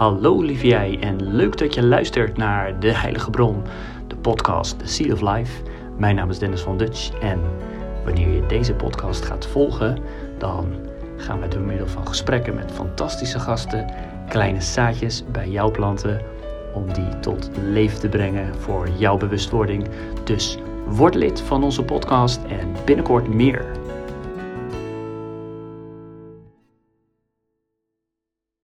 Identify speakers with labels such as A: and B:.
A: Hallo lieve jij en leuk dat je luistert naar De Heilige Bron, de podcast The Seed of Life. Mijn naam is Dennis van Dutch en wanneer je deze podcast gaat volgen, dan gaan we door middel van gesprekken met fantastische gasten kleine zaadjes bij jou planten om die tot leven te brengen voor jouw bewustwording. Dus word lid van onze podcast en binnenkort meer.